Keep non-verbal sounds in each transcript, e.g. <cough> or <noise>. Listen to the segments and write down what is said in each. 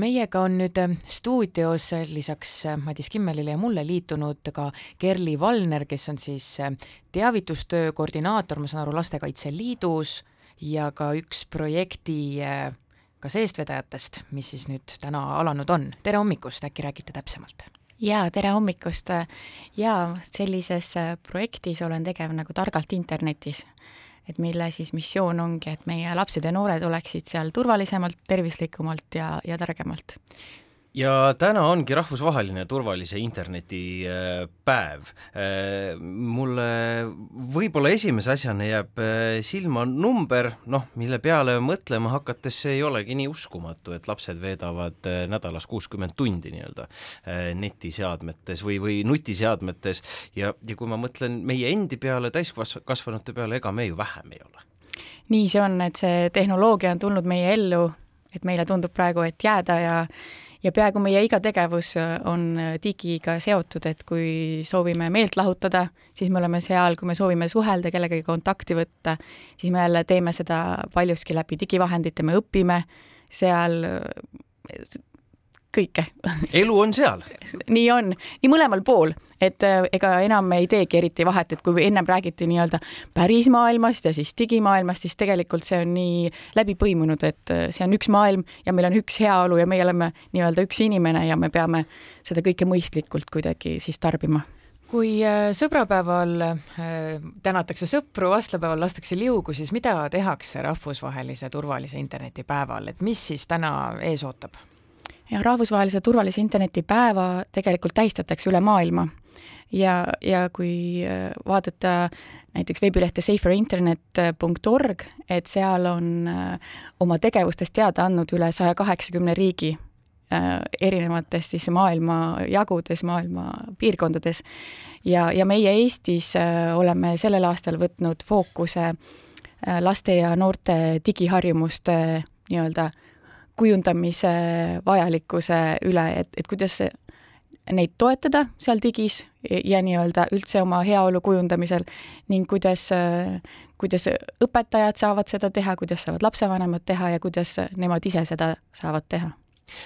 meiega on nüüd äh, stuudios lisaks äh, Madis Kimmelile ja mulle liitunud ka Kerli Valner, kes on siis äh, teavitustöö koordinaator, ma saan aru, Lastekaitse Liidus ja ka üks projekti kas eestvedajatest, mis siis nüüd täna alanud on. tere hommikust, äkki räägite täpsemalt? jaa, tere hommikust! jaa, sellises projektis olen tegev nagu Targalt internetis et mille siis missioon ongi, et meie lapsed ja noored oleksid seal turvalisemalt, tervislikumalt ja, ja targemalt ja täna ongi rahvusvaheline turvalise interneti äh, päev. Äh, mulle võib-olla esimese asjana jääb äh, silma number, noh, mille peale mõtlema hakates see ei olegi nii uskumatu, et lapsed veedavad nädalas kuuskümmend tundi nii-öelda netiseadmetes või, või nutiseadmetes ja, ja kui ma mõtlen meie endi peale, täiskasvanute peale, ega me ju vähem ei ole. nii see on, et see tehnoloogia on tulnud meie ellu, et meile tundub praegu, et jääda ja ja peaaegu meie iga tegevus äh, on äh, digiga seotud, et kui soovime meelt lahutada, siis me oleme seal, kui me soovime suhelda, kellegagi kontakti võtta, siis me jälle teeme seda paljuski läbi digivahendite, me õpime seal äh, kõike. elu on seal nii on, nii mõlemal pool, et äh, ega enam ei teegi eriti vahet, et kui ennem räägiti nii-öelda päris maailmast ja siis digimaailmast, siis tegelikult see on nii läbi põimunud, et äh, see on üks maailm ja meil on üks heaolu ja meie oleme nii-öelda üks inimene ja me peame seda kõike mõistlikult kuidagi siis tarbima kui äh, sõbrapäeval tänatakse sõpru, vastlapäeval lastakse liugu, siis mida tehakse rahvusvahelise turvalise internetipäeval, et mis siis täna ees ootab? Ja rahvusvahelise turvalise interneti päeva tegelikult tähistatakse üle maailma. ja, ja kui äh, vaadata näiteks veebilehte saferinternet.org, et seal on äh, oma tegevustest teada andnud üle saja kaheksakümne riigi äh, erinevates siis maailma jagudes, maailma piirkondades. ja, ja meie Eestis oleme sellel aastal võtnud fookuse laste ja noorte digiharjumuste nii-öelda kujundamise vajalikkuse üle, et, et kuidas neid toetada seal digis ja nii-öelda üldse oma heaolu kujundamisel ning kuidas, kuidas õpetajad saavad seda teha, kuidas saavad lapsevanemad teha ja kuidas nemad ise seda saavad teha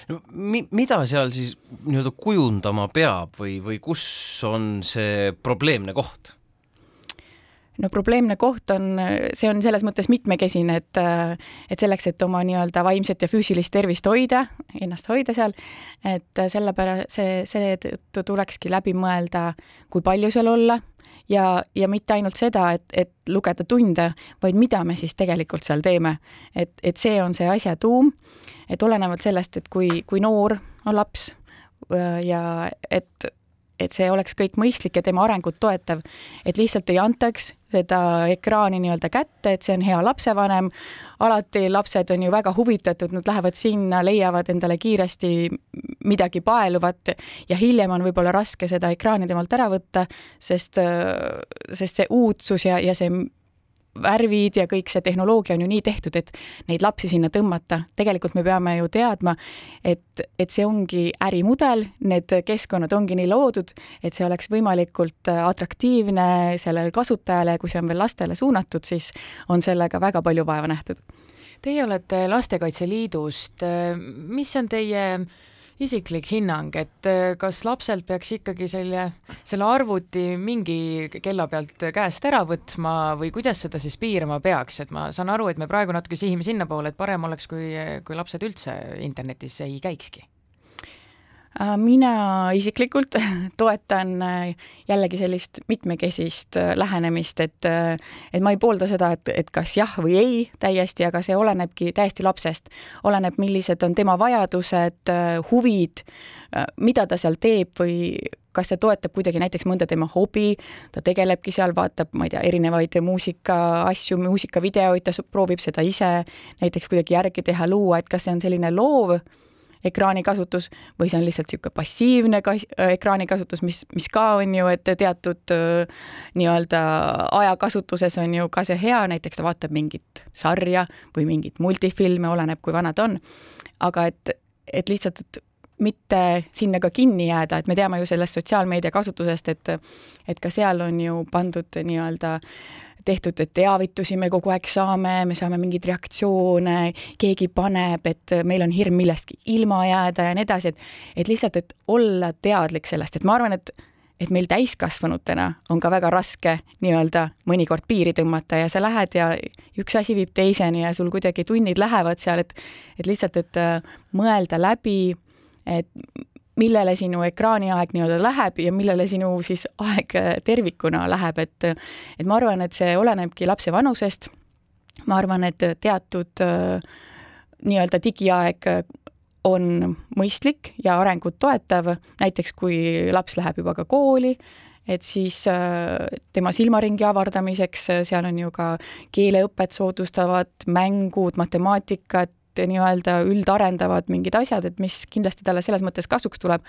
no mi-, mida seal siis nii-öelda kujundama peab või, või kus on see probleemne koht? No probleemne koht on, see on selles mõttes mitmekesine, et, et selleks, et oma nii-öelda vaimset ja füüsilist tervist hoida, ennast hoida seal, et sellepärast see, seetõttu tulekski läbi mõelda, kui palju seal olla ja, ja mitte ainult seda, et, et lugeda tunde, vaid mida me siis tegelikult seal teeme. et, et see on see asja tuum, et olenevalt sellest, et kui, kui noor on laps ja et et see oleks kõik mõistlik ja tema arengut toetav, et lihtsalt ei antaks seda ekraani nii-öelda kätte, et see on hea lapsevanem, alati lapsed on ju väga huvitatud, nad lähevad sinna, leiavad endale kiiresti midagi paeluvat ja hiljem on võib-olla raske seda ekraani temalt ära võtta, sest, sest see uudsus ja, ja see värvid ja kõik see tehnoloogia on ju nii tehtud, et neid lapsi sinna tõmmata. tegelikult me peame ju teadma, et, et see ongi ärimudel, need keskkonnad ongi nii loodud, et see oleks võimalikult atraktiivne sellele kasutajale, kui see on veel lastele suunatud, siis on sellega väga palju vaeva nähtud. Teie olete Lastekaitse Liidust, mis on teie isiklik hinnang, et äh, kas lapselt peaks ikkagi selle, selle arvuti mingi kella pealt käest ära võtma või kuidas seda siis piirama peaks, et ma saan aru, et me praegu natuke sihime sinnapoole, et parem oleks, kui, kui lapsed üldse internetis ei käikski mina isiklikult <laughs> toetan äh, jällegi sellist mitmekesist äh, lähenemist, et, et ma ei poolda seda, et, et kas jah või ei täiesti, aga see olenebki täiesti lapsest. oleneb, millised on tema vajadused, huvid, mida ta seal teeb või kas see toetab kuidagi näiteks mõnda tema hobi, ta tegelebki seal, vaatab, ma ei tea, erinevaid muusikaasju, muusikavideoid, ta proovib seda ise näiteks kuidagi järgi teha, luua, et kas see on selline loov ekraanikasutus või see on lihtsalt niisugune passiivne kas-, äh, ekraanikasutus, mis, mis ka on ju, et teatud äh, nii-öelda ajakasutuses on ju ka see hea, näiteks ta vaatab mingit sarja või mingit multifilme, oleneb, kui vana ta on, aga et, et lihtsalt, et mitte sinna ka kinni jääda, et me teame ju sellest sotsiaalmeedia kasutusest, et et ka seal on ju pandud nii-öelda tehtud teavitusi me kogu aeg saame, me saame mingeid reaktsioone, keegi paneb, et meil on hirm millestki ilma jääda ja nii edasi, et et lihtsalt, et olla teadlik sellest, et ma arvan, et et meil täiskasvanutena on ka väga raske nii-öelda mõnikord piiri tõmmata ja sa lähed ja üks asi viib teiseni ja sul kuidagi tunnid lähevad seal, et et lihtsalt, et äh, mõelda läbi, et millele sinu ekraaniaeg nii-öelda läheb ja millele sinu siis aeg äh, tervikuna läheb, et et ma arvan, et see olenebki lapse vanusest, ma arvan, et teatud äh, nii-öelda digiaeg on mõistlik ja arengut toetav, näiteks kui laps läheb juba ka kooli, et siis tema silmaringi avardamiseks, seal on ju ka keeleõpet soodustavad mängud, matemaatikat, nii-öelda üldarendavad mingid asjad, et mis kindlasti talle selles mõttes kasuks tuleb,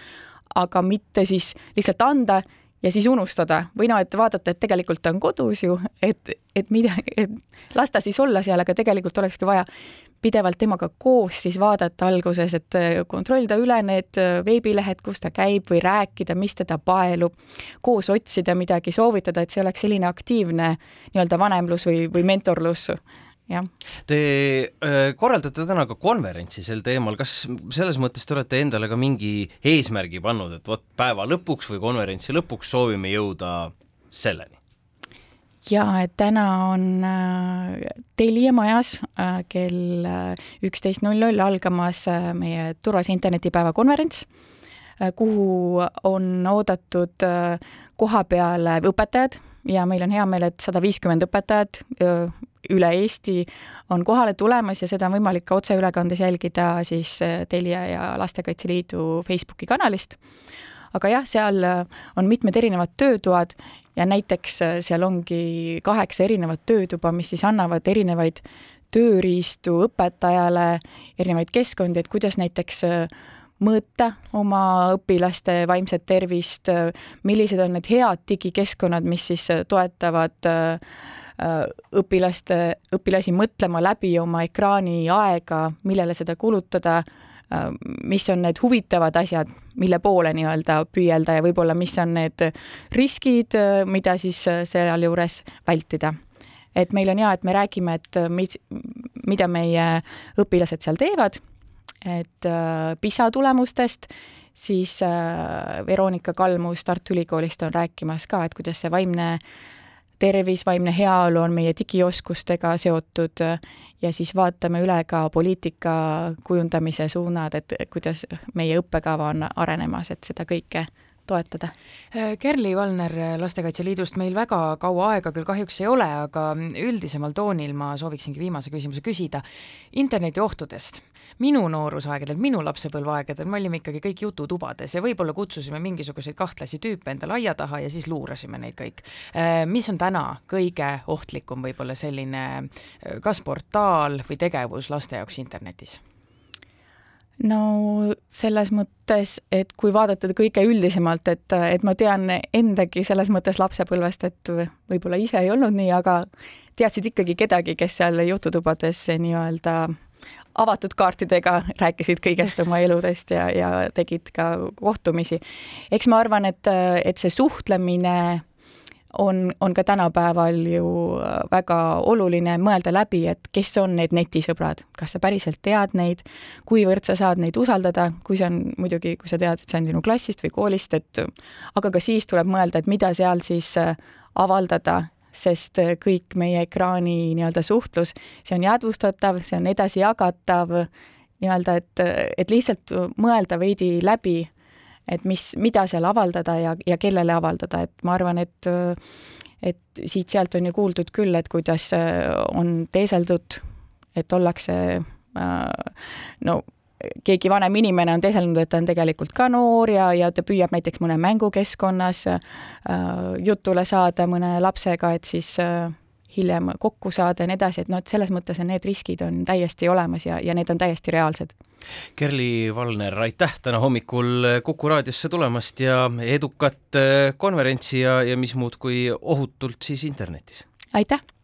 aga mitte siis lihtsalt anda ja siis unustada. Või noh, et vaadata, et tegelikult ta on kodus ju, et, et mida, et las ta siis olla seal, aga tegelikult olekski vaja pidevalt temaga koos siis vaadata alguses, et kontrollida üle need veebilehed, kus ta käib või rääkida, mis teda paelub, koos otsida midagi, soovitada, et see oleks selline aktiivne nii-öelda vanemlus või, või mentorlus jah. Te äh, korraldate täna ka konverentsi sel teemal, kas selles mõttes te olete endale ka mingi eesmärgi pannud, et vot päeva lõpuks või konverentsi lõpuks soovime jõuda selleni? jaa, et täna on äh, Telia majas äh, kell üksteist null null algamas meie turvalise internetipäeva konverents, kuhu on oodatud koha peale õpetajad ja meil on hea meel, et sada viiskümmend õpetajat üle Eesti on kohale tulemas ja seda on võimalik ka otseülekandes jälgida siis äh, Telia ja Lastekaitse Liidu Facebooki kanalist. aga jah, seal äh, on mitmed erinevad töötoad ja näiteks äh, seal ongi kaheksa erinevat töötuba, mis siis annavad erinevaid tööriistu õpetajale, erinevaid keskkondi, et kuidas näiteks mõõta oma õpilaste vaimset tervist, millised on need head digikeskkonnad, mis siis toetavad äh, õpilaste, õpilasi mõtlema läbi oma ekraaniaega, millele seda kulutada, äh, mis on need huvitavad asjad, mille poole nii-öelda püüelda ja võib-olla mis on need riskid, äh, mida siis sealjuures vältida. et meil on hea, et me räägime, et mid-, mida meie õpilased seal teevad, et PISA tulemustest, siis Veronika Kalmus Tartu Ülikoolist on rääkimas ka, et kuidas see vaimne äh, tervis, vaimne heaolu on meie digioskustega seotud ja siis vaatame üle ka poliitika kujundamise suunad, et kuidas meie õppekava on arenemas, et seda kõike toetada. Kerli Valner Lastekaitse Liidust meil väga kaua aega küll kahjuks ei ole, aga üldisemal toonil ma sooviksingi viimase küsimuse küsida internetiohtudest minu noorusaegadel, minu lapsepõlveaegadel me olime ikkagi kõik jututubades ja võib-olla kutsusime mingisuguseid kahtlasi tüüpe endale aia taha ja siis luurasime neid kõik. Äh, mis on täna kõige ohtlikum võib-olla selline äh, kas portaal või tegevus laste jaoks internetis? No selles mõttes, et kui vaadata kõige üldisemalt, et, et ma tean endagi selles mõttes lapsepõlvest, et võib-olla ise ei olnud nii, aga teadsid ikkagi kedagi, kes seal jututubades nii-öelda avatud kaartidega rääkisid kõigest oma eludest ja, ja tegid ka kohtumisi. eks ma arvan, et, et see suhtlemine on, on ka tänapäeval ju väga oluline mõelda läbi, et kes on need netisõbrad, kas sa päriselt tead neid, kuivõrd sa saad neid usaldada, kui see on muidugi, kui sa tead, et see on sinu klassist või koolist, et aga ka siis tuleb mõelda, et mida seal siis avaldada sest äh, kõik meie ekraani nii-öelda suhtlus, see on jäädvustatav, see on edasijagatav, nii-öelda, et, et lihtsalt mõelda veidi läbi, et mis, mida seal avaldada ja, ja kellele avaldada, et ma arvan, et et siit-sealt on ju kuuldud küll, et kuidas äh, on teeseldud, et ollakse no keegi vanem inimene on teeselnud, et ta on tegelikult ka noor ja, ja ta püüab näiteks mõne mängukeskkonnas äh, jutule saada mõne lapsega, et siis äh, hiljem kokku saada ja nii edasi, et noh, et selles mõttes on need riskid on täiesti olemas ja, ja need on täiesti reaalsed. Kerli Valner, aitäh täna hommikul Kuku raadiosse tulemast ja edukat konverentsi ja, ja mis muud kui ohutult siis internetis! aitäh!